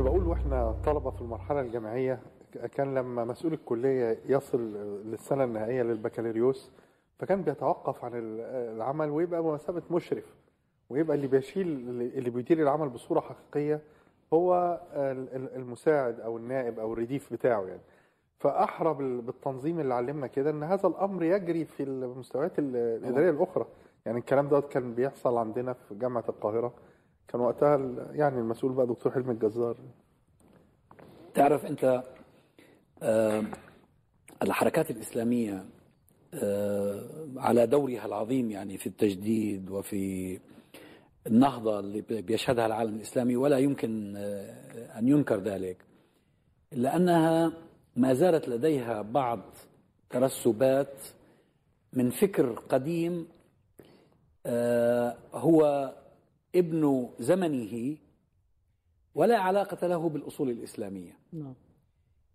كنت بقول وإحنا طلبة في المرحلة الجامعية كان لما مسؤول الكلية يصل للسنة النهائية للبكالوريوس فكان بيتوقف عن العمل ويبقى بمثابه مشرف ويبقى اللي بيشيل اللي بيدير العمل بصورة حقيقية هو المساعد أو النائب أو الرديف بتاعه يعني. فأحرى بالتنظيم اللي علمنا كده إن هذا الأمر يجري في المستويات الإدارية الأخرى. يعني الكلام دوت كان بيحصل عندنا في جامعة القاهرة. كان وقتها يعني المسؤول بقى دكتور حلمي الجزار. تعرف انت آه الحركات الإسلامية آه على دورها العظيم يعني في التجديد وفي النهضة اللي بيشهدها العالم الإسلامي ولا يمكن آه أن ينكر ذلك الا انها ما زالت لديها بعض ترسبات من فكر قديم هو ابن زمنه ولا علاقة له بالأصول الإسلامية. نعم.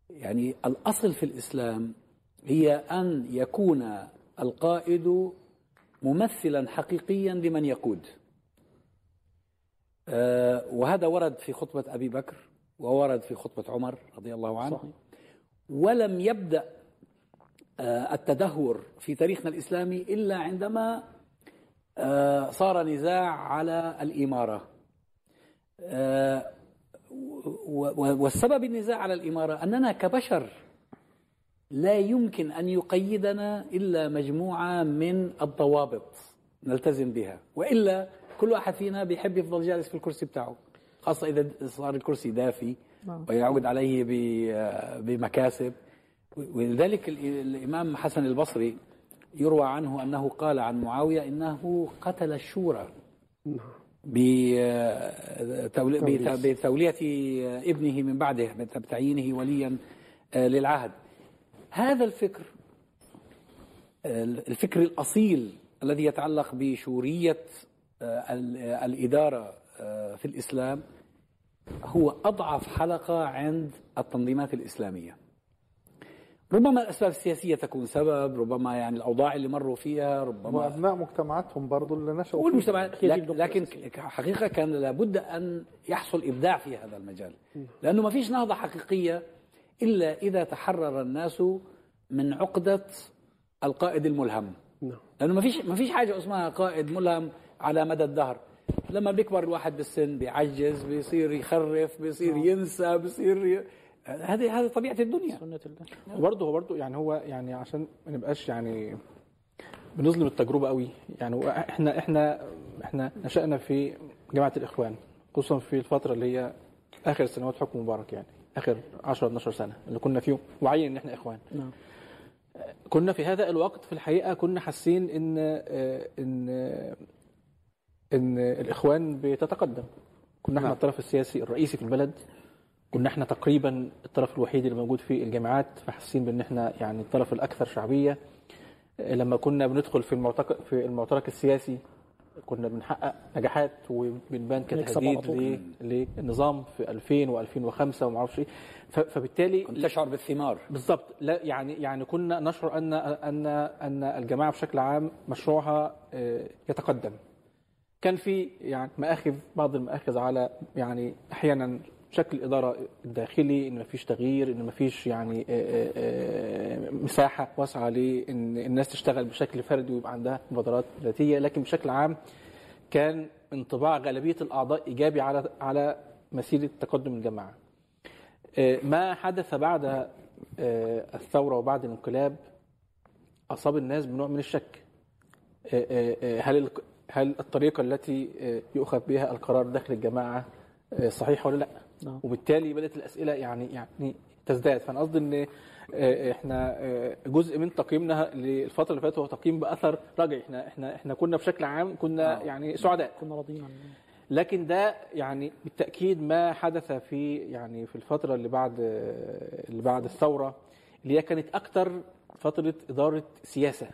يعني الأصل في الإسلام هي أن يكون القائد ممثلا حقيقيا لمن يقود. وهذا ورد في خطبة أبي بكر وورد في خطبة عمر رضي الله عنه. صحيح. ولم يبدأ التدهور في تاريخنا الإسلامي إلا عندما صار نزاع على الإمارة. والسبب النزاع على الإمارة أننا كبشر لا يمكن أن يقيدنا إلا مجموعة من الضوابط نلتزم بها وإلا كل واحد فينا بيحب يفضل جالس في الكرسي بتاعه خاصة إذا صار الكرسي دافي ويعود عليه بمكاسب. ولذلك الإمام حسن البصري يروى عنه أنه قال عن معاوية إنه قتل الشورى بتولية ابنه من بعده بتعيينه وليا للعهد. هذا الفكر الفكر الأصيل الذي يتعلق بشورية الإدارة في الإسلام هو أضعف حلقة عند التنظيمات الإسلامية. ربما الأسباب السياسية تكون سبب ربما يعني الأوضاع اللي مروا فيها ربما وابناء مجتمعاتهم برضو اللي نشأوا فيها. والمجتمعات لكن حقيقة كان لابد أن يحصل إبداع في هذا المجال لأنه ما فيش نهضة حقيقية إلا إذا تحرر الناس من عقدة القائد الملهم. لأنه ما فيش ما فيش حاجة اسمها قائد ملهم على مدى الدهر. لما بيكبر الواحد بالسن بيعجز بيصير يخرف بيصير ينسى بيصير ي... هذه هذه طبيعة الدنيا. سنة الله. وبرضه هو برضه يعني هو يعني عشان ما نبقاش يعني بنظلم التجربة قوي. يعني إحنا إحنا إحنا نشأنا في جماعة الإخوان خصوصا في الفترة اللي هي آخر سنوات حكم مبارك يعني آخر 10 12 سنة اللي كنا فيهم. واعيين إن إحنا إخوان. نعم. كنا في هذا الوقت في الحقيقة كنا حاسين إن إن إن الإخوان بتتقدم. كنا إحنا نعم. الطرف السياسي الرئيسي في البلد. كنا إحنا تقريبا الطرف الوحيد اللي موجود في الجامعات فحاسين بإن إحنا يعني الطرف الأكثر شعبية. لما كنا بندخل في المعترك في المعترك السياسي كنا بنحقق نجاحات وبنبان كتهديد للنظام في 2000 و2005 وما أعرفش إيه. فبالتالي كنت تشعر بالثمار. بالضبط. لا يعني يعني كنا نشعر أن أن أن الجماعة بشكل عام مشروعها آه، يتقدم. كان في يعني مآخذ بعض المآخذ على يعني أحيانا شكل الاداره الداخلي إن مفيش تغيير إن مفيش يعني آه، آه، مساحة واسعة لأن الناس تشتغل بشكل فردي ويبقى عندها مبادرات ذاتية لكن بشكل عام كان انطباع غالبية الأعضاء إيجابي على على مسيرة تقدم الجماعه. آه، ما حدث بعد آه، الثورة وبعد الانقلاب أصاب الناس بنوع من الشك. آه، آه، آه، هل هل الطريقة التي آه، يؤخذ بها القرار داخل الجماعه آه، صحيحه ولا لأ؟ نعم. وبالتالي بدأت الأسئلة يعني يعني تزداد. فأنا قصدي إن آه، إحنا آه، جزء من تقييمنا للفترة اللي فاتت هو تقييم بأثر رجعي. إحنا إحنا إحنا كنا بشكل عام كنا آه. يعني سعداء. كنا راضيين عن لكن ده يعني بالتأكيد ما حدث في يعني في الفترة اللي بعد اللي بعد الثورة اللي هي كانت أكتر فترة إدارة سياسة.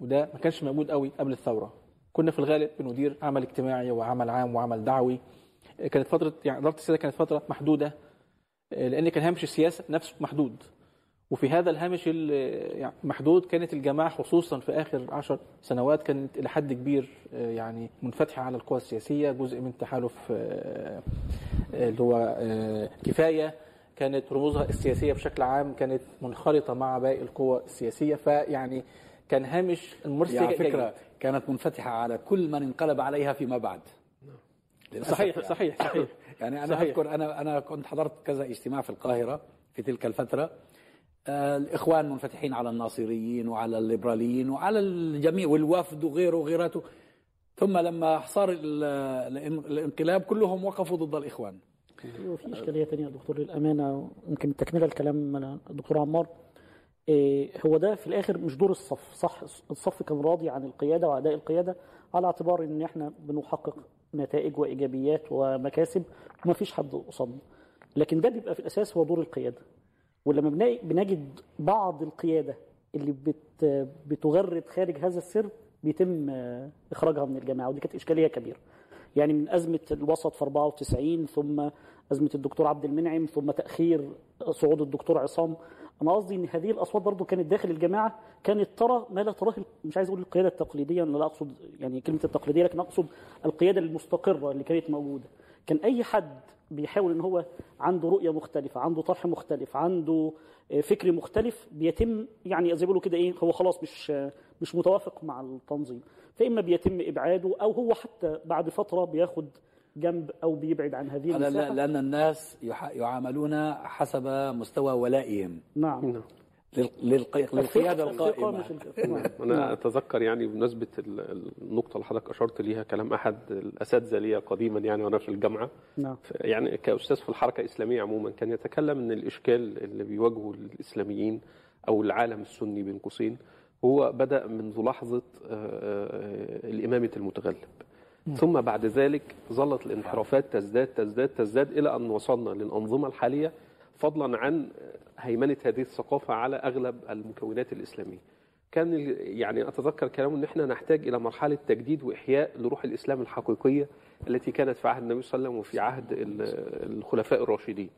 وده ما كانش موجود قوي قبل الثورة. كنا في الغالب بندير عمل اجتماعي وعمل عام وعمل دعوي. كانت فترة يعني إدارة السياسة كانت فترة محدودة لأن كان هامش السياسة نفسه محدود. وفي هذا الهامش المحدود كانت الجماعة خصوصا في آخر عشر سنوات كانت إلى حد كبير آه، يعني منفتحة على القوى السياسية جزء من تحالف آه، اللي هو آه، كفاية. كانت رموزها السياسية بشكل عام كانت منخرطة مع باقي القوى السياسية. فيعني كان هامش الممارسة على جيد. فكرة كانت منفتحة على كل من انقلب عليها فيما بعد. صحيح يعني. صحيح صحيح. يعني أنا صحيح. أذكر أنا أنا كنت حضرت كذا اجتماع في القاهرة في تلك الفترة. آه، الإخوان منفتحين على الناصريين وعلى الليبراليين وعلى الجميع والوفد وغيره وغيراته. ثم لما صار ال- الإن- الانقلاب كلهم وقفوا ضد الإخوان. وفي إشكالية ثانية يا دكتور للأمانة يمكن تكمله الكلام الدكتور عمار. إيه، هو ده في الآخر مش دور الصف صح الصف كان راضي عن القيادة وأداء القيادة على اعتبار إن إحنا بنحقق نتائج وإيجابيات ومكاسب وما فيش حد قصادنا. لكن ده بيبقى في الأساس هو دور القيادة. ولما بنجد بعض القيادة اللي بت بتغرد خارج هذا السر بيتم آه، إخراجها من الجماعه ودي كانت إشكالية كبيرة. يعني من أزمة الوسط في 94 ثم أزمة الدكتور عبد المنعم ثم تأخير صعود الدكتور عصام أنا قصدي إن هذه الأصوات برضو كانت داخل الجماعة كانت ترى ما لا تراه مش عايز أقول القيادة التقليدية أنا لا أقصد يعني كلمة التقليدية لكن أقصد القيادة المستقرة اللي كانت موجودة. كان أي حد بيحاول إن هو عنده رؤية مختلفة عنده طرح مختلف عنده آه، فكر مختلف بيتم يعني زي بيقولوا كده إيه هو خلاص مش مش متوافق مع التنظيم. فإما بيتم إبعاده أو هو حتى بعد فترة بياخد جنب أو بيبعد عن هذه المساحة؟ لأن الناس يح- يعاملون حسب مستوى ولائهم. نعم. نعم. لل- للق- للقيادة القائمة. الثقة. أنا أتذكر يعني بمناسبة ال- النقطة اللي حضرتك أشرت ليها كلام أحد الأساتذة ليا قديما يعني وأنا في الجامعة. نعم. يعني كأستاذ في الحركة الإسلامية عموما كان يتكلم إن الإشكال اللي بيواجهه الإسلاميين أو العالم السني بين قوسين هو بدأ منذ لحظة آه، آه، الإمامة المتغلب. ثم بعد ذلك ظلت الانحرافات تزداد تزداد تزداد إلى أن وصلنا للأنظمة الحالية فضلا عن هيمنة هذه الثقافة على أغلب المكونات الإسلامية. كان يعني أتذكر كلامه إن إحنا نحتاج إلى مرحلة تجديد وإحياء لروح الإسلام الحقيقية التي كانت في عهد النبي صلى الله عليه وسلم وفي عهد ال- الخلفاء الراشدين.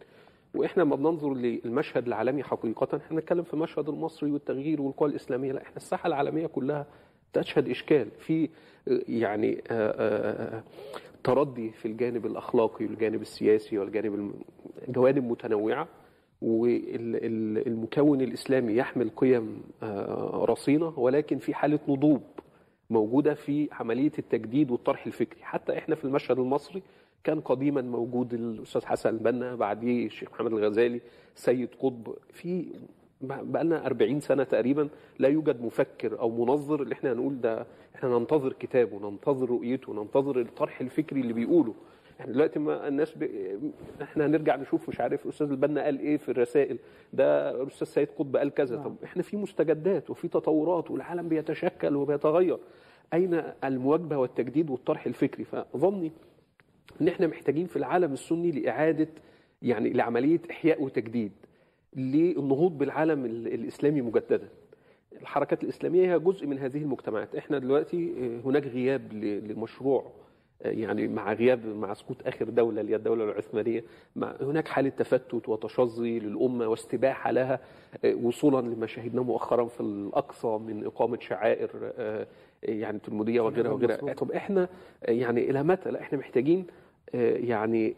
وإحنا لما بننظر للمشهد العالمي حقيقه إحنا بنتكلم في المشهد المصري والتغيير والقوى الإسلامية لا إحنا الساحة العالمية كلها تشهد إشكال. في آه، يعني آه، آه، تردي في الجانب الأخلاقي والجانب السياسي والجانب جوانب متنوعة والمكون الإسلامي يحمل قيم آه، رصينة ولكن في حالة نضوب موجودة في عملية التجديد والطرح الفكري. حتى إحنا في المشهد المصري كان قديما موجود الأستاذ حسن البنا بعديه الشيخ محمد الغزالي سيد قطب. في بقى لنا 40 سنة تقريبا لا يوجد مفكر أو منظر اللي إحنا هنقول ده إحنا ننتظر كتابه ننتظر رؤيته ننتظر الطرح الفكري اللي بيقوله. إحنا دلوقتي ما الناس ب... إحنا هنرجع نشوف مش عارف الاستاذ البنا قال إيه في الرسائل. ده الاستاذ سيد قطب قال كذا. طب إحنا في مستجدات وفي تطورات والعالم بيتشكل وبيتغير. أين المواجبه والتجديد والطرح الفكري؟ فظني إن إحنا محتاجين في العالم السني لإعادة يعني لعملية إحياء وتجديد. للنهوض بالعالم ال- الإسلامي مجددا. الحركات الإسلامية هي جزء من هذه المجتمعات. إحنا دلوقتي آه، هناك غياب لمشروع آه، يعني مع غياب مع سقوط آخر دولة اللي هي الدولة العثمانية. هناك حالة تفتت وتشظي للأمة واستباحة لها آه، وصولا لما شاهدناه مؤخرا في الأقصى من إقامة شعائر يعني تلمودية وغيرها وغيرها. طب إحنا يعني إلى متى؟ لا إحنا محتاجين يعني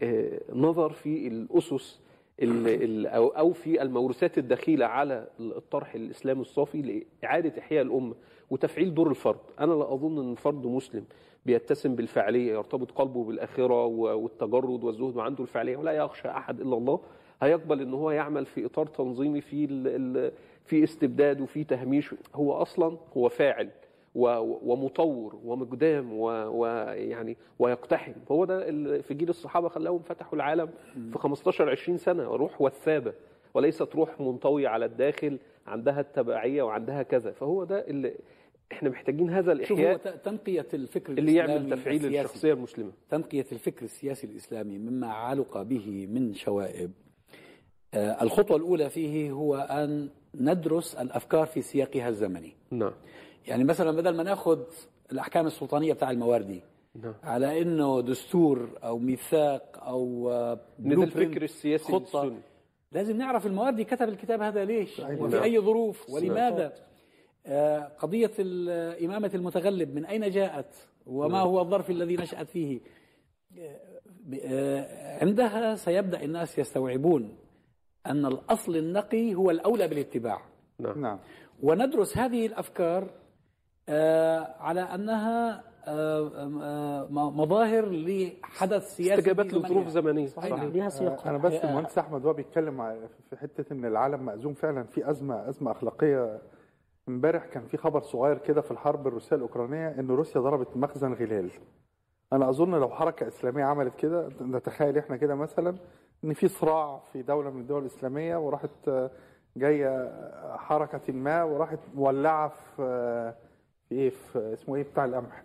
نظر في الأسس ال- ال- أو في الموروثات الدخيلة على الطرح الإسلامي الصافي لإعادة إحياء الأمة وتفعيل دور الفرد، أنا لا أظن إن الفرد مسلم بيتسم بالفعلية يرتبط قلبه بالآخرة والتجرد والزهد وعنده الفعلية ولا يخشى أحد إلا الله. هيقبل إن هو يعمل في إطار تنظيمي في في استبداد وفي تهميش. هو أصلا هو فاعل. ومطور ومقدام ويعني ويقتحم. هو ده في جيل الصحابة خلاهم فتحوا العالم في 15 20 سنة. روح وثابة. وليست روح منطوية على الداخل عندها التبعية وعندها كذا. فهو ده اللي إحنا محتاجين هذا هو الإحياء ت- تنقية الفكر اللي يعمل تفعيل السياسي. الشخصية المسلمة. تنقية الفكر السياسي الإسلامي مما علق به من شوائب. آه، الخطوة الأولى فيه هو أن ندرس الأفكار في سياقها الزمني. نعم. يعني مثلا بدل ما ناخذ الأحكام السلطانية بتاع المواردي نعم. على أنه دستور أو ميثاق أو آه، إن ده blueprint، الفكر السياسي خطة لازم نعرف المواردي كتب الكتاب هذا ليش؟ وفي نعم. أي ظروف؟ ولماذا؟ آه، قضية ال- إمامة المتغلب من أين جاءت؟ وما هو الظرف الذي نشأت فيه؟ ب- آه، عندها سيبدأ الناس يستوعبون أن الأصل النقي هو الأولى بالاتباع. نعم. وندرس هذه الأفكار آه، على أنها آه، آه، مظاهر لحدث سياسي استجابات لظروف. زمنية. أي نعم. ليها سياق. أنا بس المهندس أحمد وهو بيتكلم في حتة إن العالم مأزوم فعلا. في أزمة أزمة أخلاقية. امبارح كان في خبر صغير كده في الحرب الروسية الأوكرانية إن روسيا ضربت مخزن غلال أنا أظن لو حركة إسلامية عملت كده نتخيل إحنا كده مثلا إن في صراع في دولة من الدول الإسلامية وراحت آه، جاية حركة ما وراحت مولعة آه، في إيه في اسمه إيه بتاع القمح.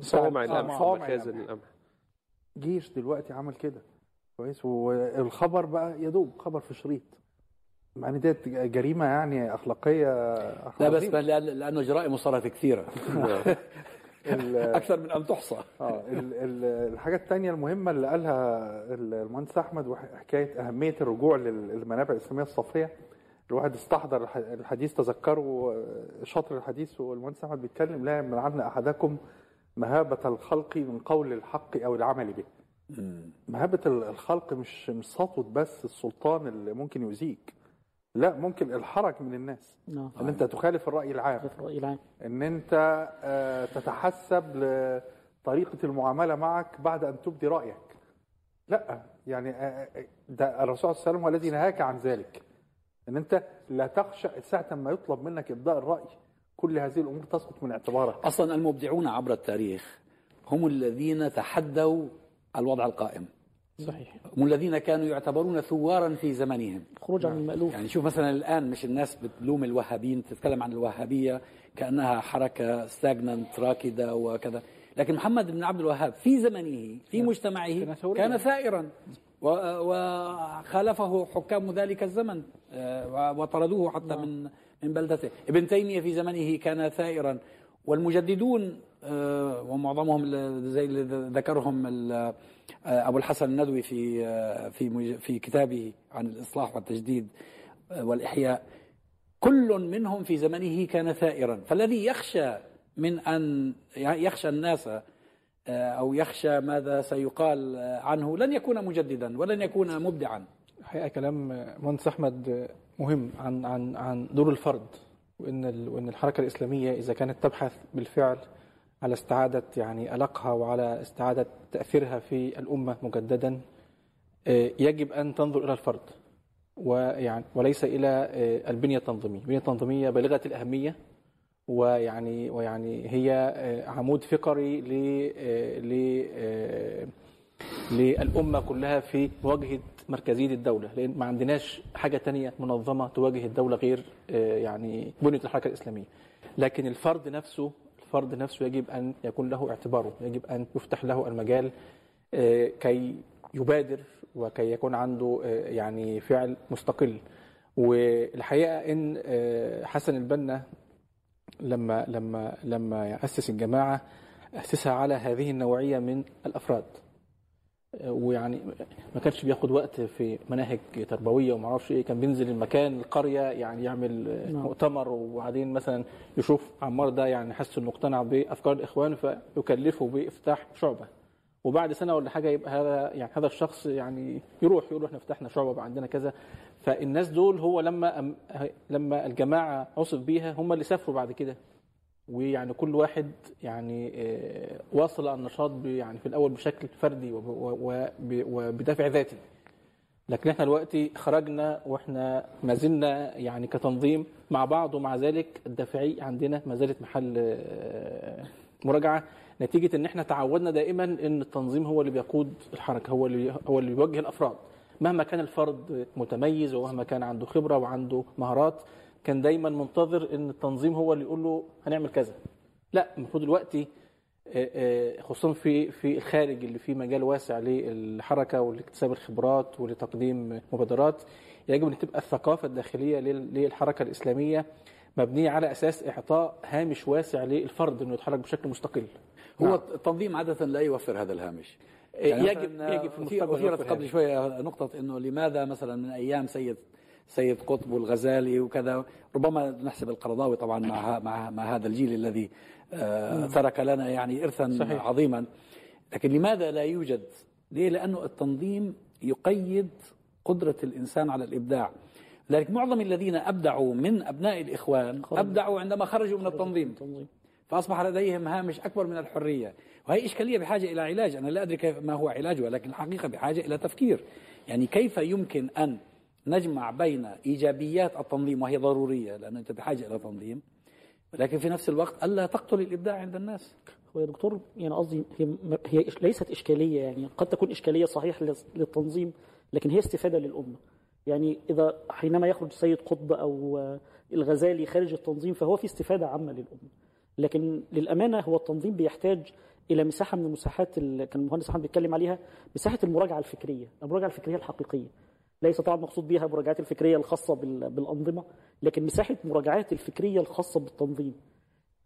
صوامع القمح ومخازن القمح. جيش دلوقتي عمل كده. كويس. والخبر بقى يدوب خبر في شريط. يعني ديت جريمة يعني أخلاقية لا بس لأنه جرائم صارت كثيرة. أكثر من أن تحصى. آه ال- ال- الحاجة الثانية المهمة اللي قالها المهندس أحمد حكاية أهمية الرجوع لل- للمنابع الإسلامية الصافيه الواحد استحضر الح- الحديث تذكروا آه، شطر الحديث والمهندس أحمد بيتكلم لا يمنعن أحدكم مهابة الخلق من قول الحق أو العمل به. مهابة ال- الخلق مش مش سطوه بس السلطان اللي ممكن يؤذيك. لا ممكن الحرج من الناس. نعم. إن أنت تخالف الرأي العام. في الرأي العام. إن أنت آه، تتحسب لطريقة المعاملة معك بعد أن تبدي رأيك. لا يعني آه، ده الرسول صلى الله عليه وسلم هو الذي نهاك عن ذلك. إن أنت لا تخشى ساعة ما يطلب منك إبداء الرأي. كل هذه الأمور تسقط من اعتبارك. أصلا المبدعون عبر التاريخ هم الذين تحدوا الوضع القائم. صحيح. هم الذين كانوا يعتبرون ثوارا في زمنهم. خروج عن المألوف. يعني شوف مثلا الآن مش الناس بتلوم الوهابيين تتكلم عن الوهابية كأنها حركة ستاجننت راكدة وكذا. لكن محمد بن عبد الوهاب في زمنه في مجتمعه كان ثوريا. كان ثائرا. وخالفه حكام ذلك الزمن آه، وطردوه حتى من من بلدته. ابن تيمية في زمنه كان ثائرا. والمجددون آه، ومعظمهم زي اللي ذكرهم آه، أبو الحسن الندوي في في في كتابه عن الإصلاح والتجديد والإحياء. كل منهم في زمنه كان ثائرا. فالذي يخشى من ان يخشى الناس آه، أو يخشى ماذا سيقال آه، عنه لن يكون مجددا ولن يكون مبدعا. الحقيقة كلام مهندس أحمد مهم عن عن عن دور الفرد وإن ال- وإن الحركة الإسلامية إذا كانت تبحث بالفعل على استعادة يعني ألقها وعلى استعادة تأثيرها في الأمة مجددا آه، يجب أن تنظر إلى الفرد ويعني وليس إلى آه، البنية التنظيمية، البنية التنظيمية بالغة الأهمية ويعني ويعني هي آه، عمود فقري ل آه، ل آه، للأمة كلها في مواجهة مركزية الدولة لأن ما عندناش حاجة تانية منظمة تواجه الدولة غير يعني بنية الحركة الإسلامية. لكن الفرد نفسه الفرد نفسه يجب أن يكون له اعتباره يجب أن يفتح له المجال كي يبادر وكي يكون عنده يعني فعل مستقل. والحقيقة آه، حسن البنا لما لما لما أسس الجماعة أسسها على هذه النوعية من الأفراد. ويعني ما كانش بياخد وقت في مناهج تربوية وما أعرفش إيه. كان بينزل المكان القرية يعني يعمل نعم. مؤتمر وبعدين مثلا يشوف عمار ده يعني حس إنه اقتنع بأفكار الإخوان فيكلفه بافتتاح شعبة. وبعد سنة ولا حاجة يبقى هذا يعني هذا الشخص يعني يروح يقول إحنا فتحنا شعبة بقى عندنا كذا. فالناس دول هو لما أم- لما الجماعة عصف بيها هم اللي سافروا بعد كده. ويعني كل واحد يعني آه، واصل النشاط يعني في الأول بشكل فردي وب- وب- وبدافع ذاتي. لكن إحنا دلوقتي خرجنا وإحنا ما زلنا يعني كتنظيم مع بعض ومع ذلك الدافعي عندنا ما زالت محل آه، مراجعة. نتيجة إن إحنا تعودنا دائما إن التنظيم هو اللي بيقود الحركة هو اللي هو اللي بيوجه الأفراد. مهما كان الفرد متميز ومهما كان عنده خبرة وعنده مهارات كان دايما منتظر إن التنظيم هو اللي يقول له هنعمل كذا. لا المفروض دلوقتي خصوصا في في الخارج اللي فيه مجال واسع للحركة ولاكتساب الخبرات ولتقديم مبادرات يجب أن تبقى الثقافة الداخلية لل- للحركة الإسلامية مبنية على أساس إعطاء هامش واسع للفرد إنه يتحرك بشكل مستقل. هو التنظيم عادة لا يوفر هذا الهامش. يجب مثلاً يجب في المستقبل اثيرت قبل هذا. شوية نقطة إنه لماذا مثلا من أيام سيد سيد قطب والغزالي وكذا ربما نحسب القرضاوي طبعا مع مع مع هذا الجيل الذي آه، ترك لنا يعني ارثا صحيح. عظيما. لكن لماذا لا يوجد؟ ليه؟ لأنه التنظيم يقيد قدرة الإنسان على الإبداع. لذلك معظم الذين أبدعوا من أبناء الإخوان أبدعوا عندما خرجوا من التنظيم. تنظيم فأصبح لديهم هامش أكبر من الحرية. وهي إشكالية بحاجة إلى علاج. أنا لا أدري كيف ما هو علاجها لكن الحقيقة بحاجة إلى تفكير. يعني كيف يمكن أن نجمع بين إيجابيات التنظيم؟ وهي ضرورية لأنه أنت بحاجة إلى تنظيم. ولكن في نفس الوقت ألا تقتل الإبداع عند الناس. هو يا دكتور يعني قصدي هي هي ليست إشكالية يعني قد تكون إشكالية صحيح لل- للتنظيم لكن هي استفادة للأمة. يعني إذا حينما يخرج سيد قطب آه، الغزالي خارج التنظيم فهو في استفادة عامة للأمة. لكن للأمانة هو التنظيم بيحتاج إلى مساحة من المساحات اللي كان المهندس احمد بيتكلم عليها مساحة المراجعة الفكرية المراجعة الفكرية الحقيقية. ليس طبعا مقصود بها المراجعات الفكرية الخاصة بال- بالأنظمة لكن مساحة مراجعات الفكرية الخاصة بالتنظيم.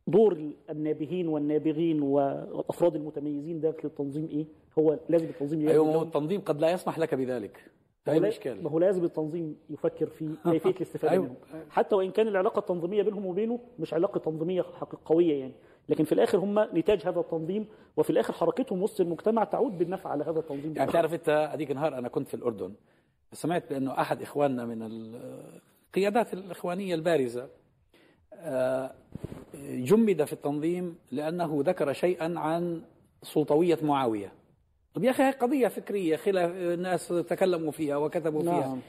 دور النابهين والنابغين والأفراد المتميزين داخل التنظيم إيه؟ هو لازم التنظيم ما هو التنظيم قد لا يسمح لك بذلك. لا- الإشكال ما هو لازم التنظيم يفكر في كيفية الاستفادة أيوة. منهم. حتى وإن كان العلاقة التنظيمية بينهم وبينه مش علاقة تنظيمية قويه يعني. لكن في الآخر هم نتاج هذا التنظيم وفي الآخر حركتهم وسط المجتمع تعود بالنفع على هذا التنظيم يعني بتعرف أنت هذيك النهار أنا كنت في الأردن سمعت بأنه أحد إخواننا من القيادات الإخوانية البارزة آه، جمد في التنظيم لأنه ذكر شيئا عن سلطوية معاوية. طب يا أخي هي قضية فكرية خلاف الناس تكلموا فيها وكتبوا فيها. نعم.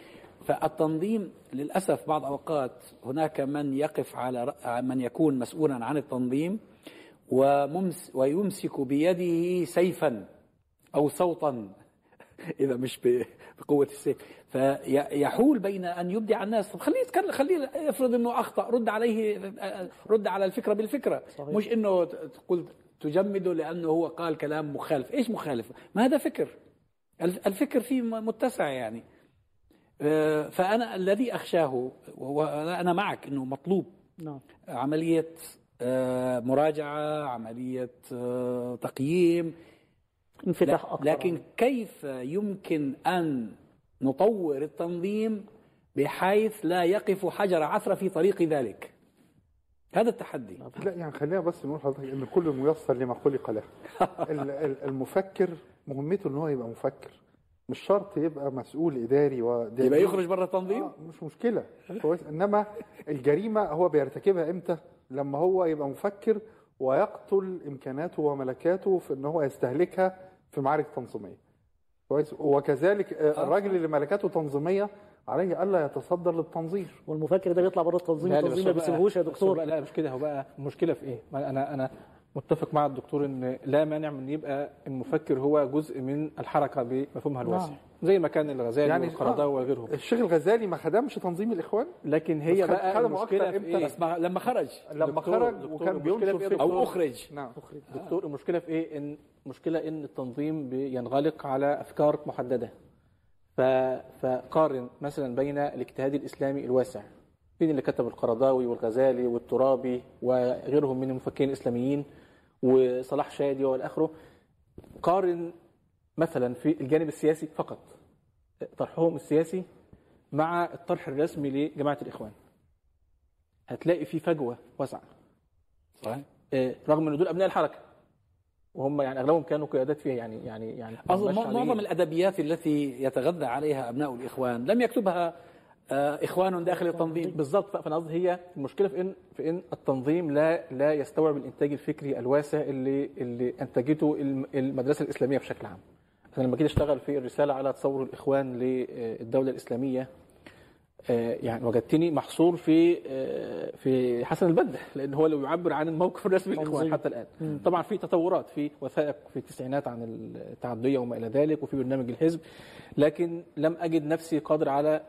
فالتنظيم للأسف بعض أوقات هناك من يقف على من يكون مسؤولا عن التنظيم وممس ويمسك بيده سيفا أو صوتا إذا مش ب- بقوة السيف. فيحول بين أن يبدع الناس. طب خليه يتكلم خليه افرض إنه أخطأ رد عليه رد على الفكرة بالفكرة. صحيح. مش إنه ت- تقول تجمده لأنه هو قال كلام مخالف. إيش مخالف؟ ما هذا فكر. الف- الفكر فيه متسع يعني. آه، فأنا الذي أخشاه وأنا أنا معك إنه مطلوب. نعم. عملية آه، مراجعة عملية آه، تقييم. انفتاح أكثر لكن كيف يمكن أن نطور التنظيم بحيث لا يقف حجر عثره في طريق ذلك؟ هذا التحدي. لا يعني خلينا بس نقول لحضرتك إن كل ميسر لما خلق له. ال- ال- المفكر مهمته إن هو يبقى مفكر. مش شرط يبقى مسؤول إداري ودي يبقى يخرج بره التنظيم؟ آه مش مشكلة. كويس. إنما الجريمة هو بيرتكبها إمتى؟ لما هو يبقى مفكر ويقتل إمكاناته وملكاته في إن هو يستهلكها في معارك تنظيمية. كويس. وكذلك آه، الراجل اللي ملكاته تنظيمية عليه الا يتصدر للتنظير والمفكر ده بيطلع بره التنظيم لا، التنظيم بس ما بيسيبهوش يا دكتور. بقى لا مش كده. هو بقى المشكلة في إيه؟ أنا أنا متفق مع الدكتور إن لا مانع من يبقى المفكر هو جزء من الحركة بمفهومها الواسع نعم. زي ما كان الغزالي يعني- والقرضاوي وغيرهم الشيخ الغزالي ما خدمش تنظيم الإخوان لكن هي بقى المشكلة في؟ إيه؟ بس ما- لما خرج لما دكتور- خرج دكتور وكان بينشر في إيه؟ أو أخرج نعم دكتور المشكلة في إيه؟ إن المشكلة إن التنظيم بينغلق على أفكار محددة. ف... فقارن مثلا بين الاجتهاد الإسلامي الواسع بين اللي كتب القرضاوي والغزالي والترابي وغيرهم من المفكرين الإسلاميين وصلاح شادي والاخره قارن مثلا في الجانب السياسي فقط طرحهم السياسي مع الطرح الرسمي لجماعة الإخوان. هتلاقي في فجوة واسعة. صحيح آه، رغم إن دول أبناء الحركة وهم يعني أغلبهم كانوا قيادات فيها يعني يعني يعني معظم. الأدبيات التي يتغذى عليها أبناء الإخوان لم يكتبها إخوان داخل التنظيم. بالظبط. فأنا قصدي هي المشكلة في ان في إن التنظيم لا لا يستوعب الإنتاج الفكري الواسع اللي اللي أنتجته الم- المدرسة الإسلامية بشكل عام. أنا لما جيت أشتغل في الرسالة على تصور الإخوان للدوله الإسلامية آه، يعني وجدتني محصور في آه، في حسن البنا لأن هو اللي يعبر عن الموقف الرسمي للإخوان. حتى الآن. طبعا في تطورات في وثائق في التسعينات عن التعدديه وما إلى ذلك وفي برنامج الحزب لكن لم أجد نفسي قادر على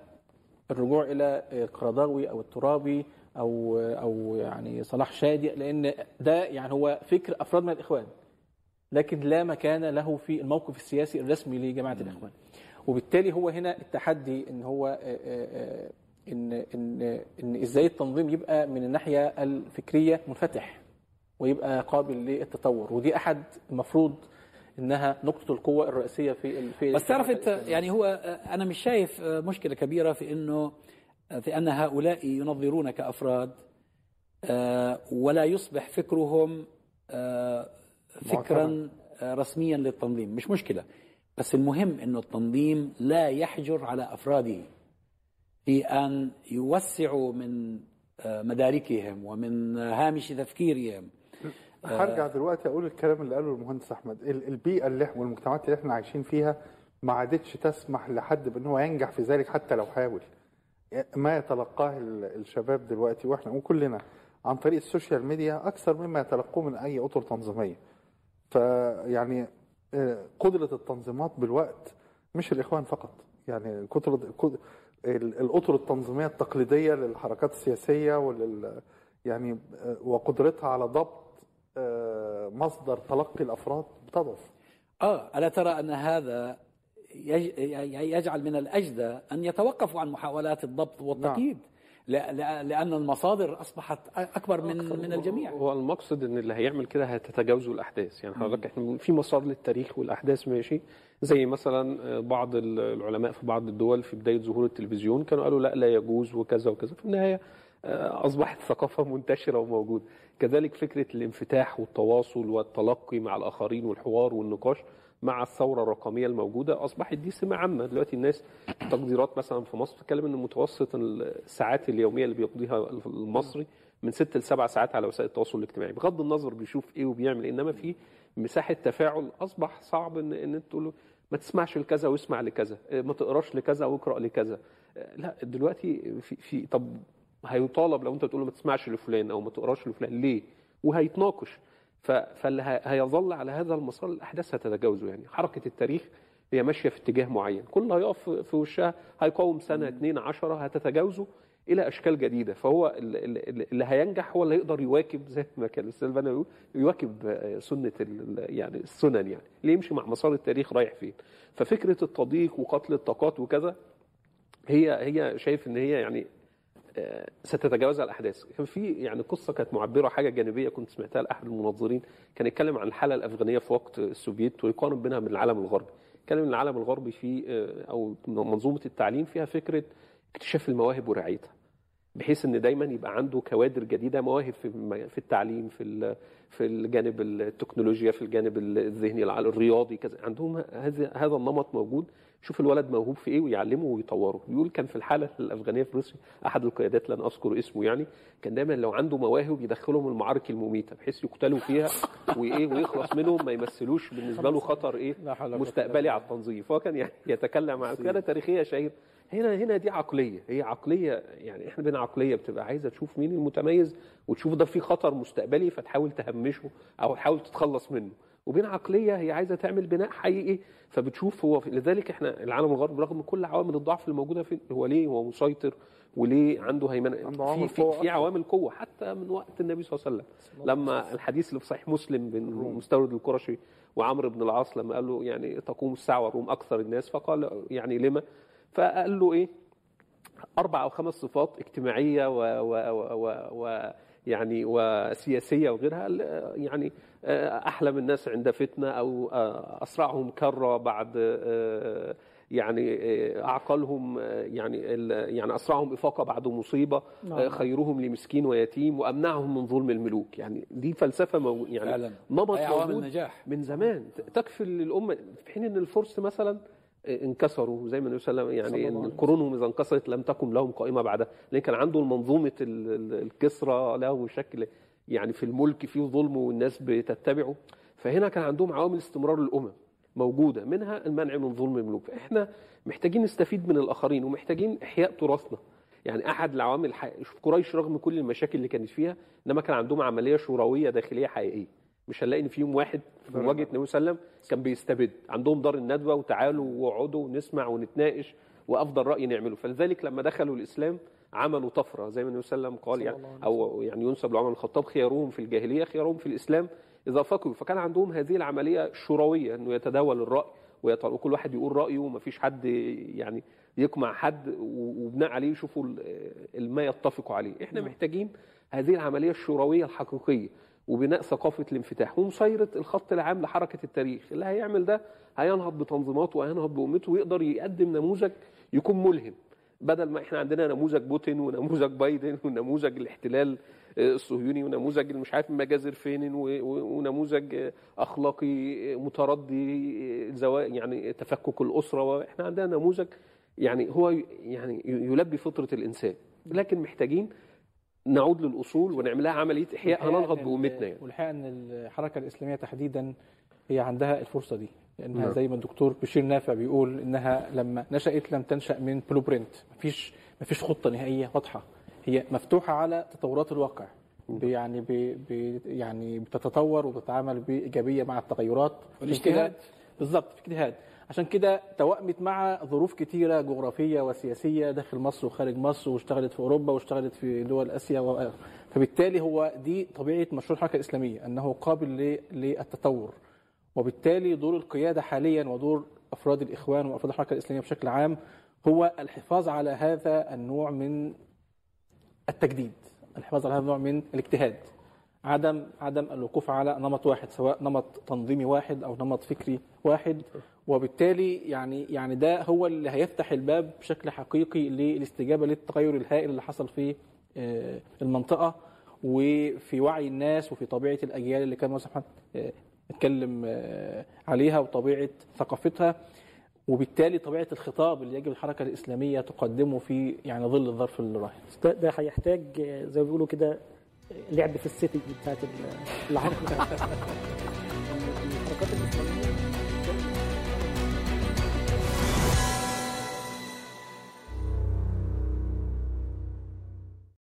الرجوع إلى القرضاوي أو الترابي أو أو يعني صلاح شادي لأن ده يعني هو فكر أفراد من الإخوان لكن لا مكان له في الموقف السياسي الرسمي لجماعة الإخوان. وبالتالي هو هنا التحدي إن هو آه، آه، آه، إن إن إن إزاي التنظيم يبقى من الناحية الفكرية منفتح ويبقى قابل للتطور. ودي أحد المفروض إنها نقطة القوة الرئيسية في في بس تعرف أنت يعني هو آه، أنا مش شايف آه، مشكلة كبيرة في إنه آه، في أن هؤلاء ينظرون كأفراد ولا يصبح فكرهم فكرا رسميا للتنظيم. مش مشكلة. بس المهم إنه التنظيم لا يحجر على أفراده. في أن يوسعوا من مداركهم ومن هامش تفكيرهم. هرجع دلوقتي أقول الكلام اللي قاله المهندس أحمد. ال- البيئة اللي إحنا- والمجتمعات اللي إحنا عايشين فيها ما عادتش تسمح لحد بأن هو ينجح في ذلك حتى لو حاول. ما يتلقاه ال- الشباب دلوقتي وإحنا وكلنا عن طريق السوشيال ميديا أكثر مما يتلقوه من أي أطر تنظيمية. فيعني آه، قدرة التنظيمات بالوقت مش الإخوان فقط. يعني ال- الأطر التنظيمية التقليدية للحركات السياسية ولل يعني آه، وقدرتها على ضبط آه، مصدر تلقي الأفراد بتضعف. آه ألا ترى أن هذا يج- يجعل من الاجدى أن يتوقفوا عن محاولات الضبط والتقييد؟ لا- لأن المصادر أصبحت أكبر من من الجميع. هو المقصد إن اللي هيعمل كده هتتجاوزوا الأحداث. يعني حضرتك إحنا في مسار للتاريخ والأحداث ماشي؟ زي مثلا بعض العلماء في بعض الدول في بداية ظهور التلفزيون كانوا قالوا لا لا يجوز وكذا وكذا. في النهاية آه، أصبحت ثقافة منتشرة وموجودة. كذلك فكرة الانفتاح والتواصل والتلقي مع الآخرين والحوار والنقاش مع الثورة الرقمية الموجودة أصبحت دي سمة عامة. دلوقتي الناس تقديرات مثلا في مصر بتتكلم إن متوسط الساعات اليومية اللي بيقضيها المصري من ست لسبع ساعات على وسائل التواصل الاجتماعي. بغض النظر بيشوف إيه وبيعمل إيه، إنما في مساحة تفاعل أصبح صعب ان إن أنت تقول ما تسمعش لكذا واسمع لكذا إيه، ما تقراش لكذا وأقرأ لكذا. إيه، لا دلوقتي في في طب هيطالب لو انت تقول له ما تسمعش لفلان أو ما تقراش لفلان. ليه؟ وهيتناقش. فاللي هيظل على هذا المسار الأحداث هتتجاوزه يعني. حركة التاريخ هي ماشية في اتجاه معين. كل هيقف في وشها هيقاوم سنة اتنين عشرة هتتجاوزه إلى أشكال جديدة. فهو ال- ال- اللي هينجح هو اللي يقدر يواكب زي ما كان الأستاذ بنا بيقول يواكب سنة يعني السنن يعني. اللي يمشي مع مسار التاريخ رايح فين. ففكرة التضييق وقتل الطاقات وكذا هي هي شايف إن هي يعني ستتجاوزها الأحداث. كان في يعني قصة كانت معبرة حاجة جانبية كنت سمعتها لأحد المنظرين كان يتكلم عن الحالة الأفغانية في وقت السوفييت ويقارن بينها من العالم الغربي. كان ان العالم الغربي في آه، أو منظومة التعليم فيها فكرة اكتشاف المواهب ورعايتها. بحيث إن دايما يبقى عنده كوادر جديدة مواهب في في التعليم في في الجانب التكنولوجيا في الجانب الذهني الرياضي كذا. عندهم هذا هذا النمط موجود. شوف الولد موهوب في إيه ويعلمه ويطوره. بيقول كان في الحالة الأفغانية في روسيا أحد القيادات لن أذكر اسمه يعني كان دايما لو عنده مواهب يدخلهم المعارك المميتة بحيث يقتلوا فيها وإيه ويخلص منهم ما يمثلوش بالنسبة له خطر إيه مستقبلي على التنظيم فهو كان يعني يتكلم عن قياده تاريخية شهير هنا هنا دي عقلية. هي عقلية يعني إحنا بين عقلية بتبقى عايزة تشوف مين المتميز وتشوف ده في خطر مستقبلي فتحاول تهمشه أو تحاول تتخلص منه. وبين عقلية هي عايزة تعمل بناء حقيقي فبتشوف هو في لذلك إحنا العالم الغربي رغم كل عوامل الضعف الموجودة فيه هو ليه هو مسيطر وليه عنده هيمنة. في في, في. عوامل قوة. حتى من وقت النبي صلى الله عليه وسلم لما الحديث اللي في صحيح مسلم بين مستورد القرشي وعمرو بن العاص لما قال له يعني تقوم الساعة والروم أكثر الناس فقال يعني لما فقال له إيه؟ أربع أو خمس صفات اجتماعية و, و, و, و, و يعني وسياسية وغيرها يعني آه، احلم الناس عند فتنة أو آه، أسرعهم كرة بعد آه، يعني اعقلهم يعني يعني أسرعهم إفاقة بعد مصيبة آه، خيرهم لمسكين ويتيم وأمنعهم من ظلم الملوك. يعني دي فلسفة مو يعني فعلا. نمط هي عوامل موجود نجاح من زمان. تكفي للأمة. في حين إن الفرس مثلا انكسروا زي ما النبي صلى الله عليه وسلم يعني قرونهم إذا انكسرت لم تكن لهم قائمة بعدها. لأن كان عندهم منظومة ال- ال- الكسرى له شكل يعني في الملك فيه ظلم والناس بتتبعه. فهنا كان عندهم عوامل استمرار الامم موجودة منها المنع من ظلم الملوك. إحنا محتاجين نستفيد من الآخرين ومحتاجين إحياء تراثنا. يعني أحد العوامل. شوف قريش رغم كل المشاكل اللي كانت فيها إنما كان عندهم عملية شورويه داخلية حقيقية. مش هنلاقي إن فيهم واحد في مواجهة النبي صلى الله عليه وسلم كان بيستبد. عندهم دار الندوة وتعالوا واقعدوا ونسمع ونتناقش وأفضل رأي نعمله. فلذلك لما دخلوا الإسلام عملوا طفرة زي ما النبي صلى الله عليه وسلم قال يعني أو يعني ينسب لعمر بن الخطاب خيارهم في الجاهلية خيارهم في الإسلام إذا فقهوا. فكان عندهم هذه العملية الشورويه إنه يتداول الرأي وكل واحد يقول رأيه ومفيش حد يعني يقمع حد وبناء عليه يشوفوا ما يتفقوا عليه. إحنا محتاجين هذه العملية الشورويه الحقيقية. وبناء ثقافة الانفتاح ومسيرة الخط العام لحركة التاريخ. اللي هيعمل ده هينهض بتنظيماته وهينهض بأمته ويقدر يقدم نموذج يكون ملهم. بدل ما إحنا عندنا نموذج بوتين ونموذج بايدن ونموذج الاحتلال الصهيوني ونموذج مش عارف مجازر فين ونموذج أخلاقي متردي يعني تفكك الأسرة. وإحنا عندنا نموذج يعني هو يعني يلبي فطرة الإنسان. لكن محتاجين نعود للأصول ونعملها عملية إحياء هننهض بقومتنا يعني والحقيقة إن الحركة الإسلامية تحديدا هي عندها الفرصة دي لانها نعم. زي ما الدكتور بشير نافع بيقول إنها لما نشأت لم تنشأ من بلو برنت مفيش مفيش خطة نهائية واضحة هي مفتوحة على تطورات الواقع ب- يعني ب ب يعني بتتطور وبتتعامل بإيجابية مع التغيرات والاجتهاد. بالظبط في اجتهاد عشان كده توأمت مع ظروف كتيرة جغرافية وسياسية داخل مصر وخارج مصر واشتغلت في أوروبا واشتغلت في دول آسيا و... فبالتالي هو دي طبيعة مشروع الحركة الإسلامية أنه قابل. للتطور وبالتالي دور القيادة حاليا ودور أفراد الإخوان وأفراد الحركة الإسلامية بشكل عام هو الحفاظ على هذا النوع من التجديد الحفاظ على هذا النوع من الاجتهاد عدم عدم الوقوف على نمط واحد سواء نمط تنظيمي واحد أو نمط فكري واحد وبالتالي يعني يعني ده هو اللي هيفتح الباب بشكل حقيقي للاستجابه للتغير الهائل اللي حصل في آه، المنطقة وفي وعي الناس وفي طبيعة الأجيال اللي كان محمد آه، اتكلم آه، عليها وطبيعة ثقافتها. وبالتالي طبيعة الخطاب اللي يجب الحركة الإسلامية تقدمه في يعني ظل الظرف الراهن ده, ده هيحتاج زي ما بيقولوا كده لعب في السيتنج بتاعت ال- العقل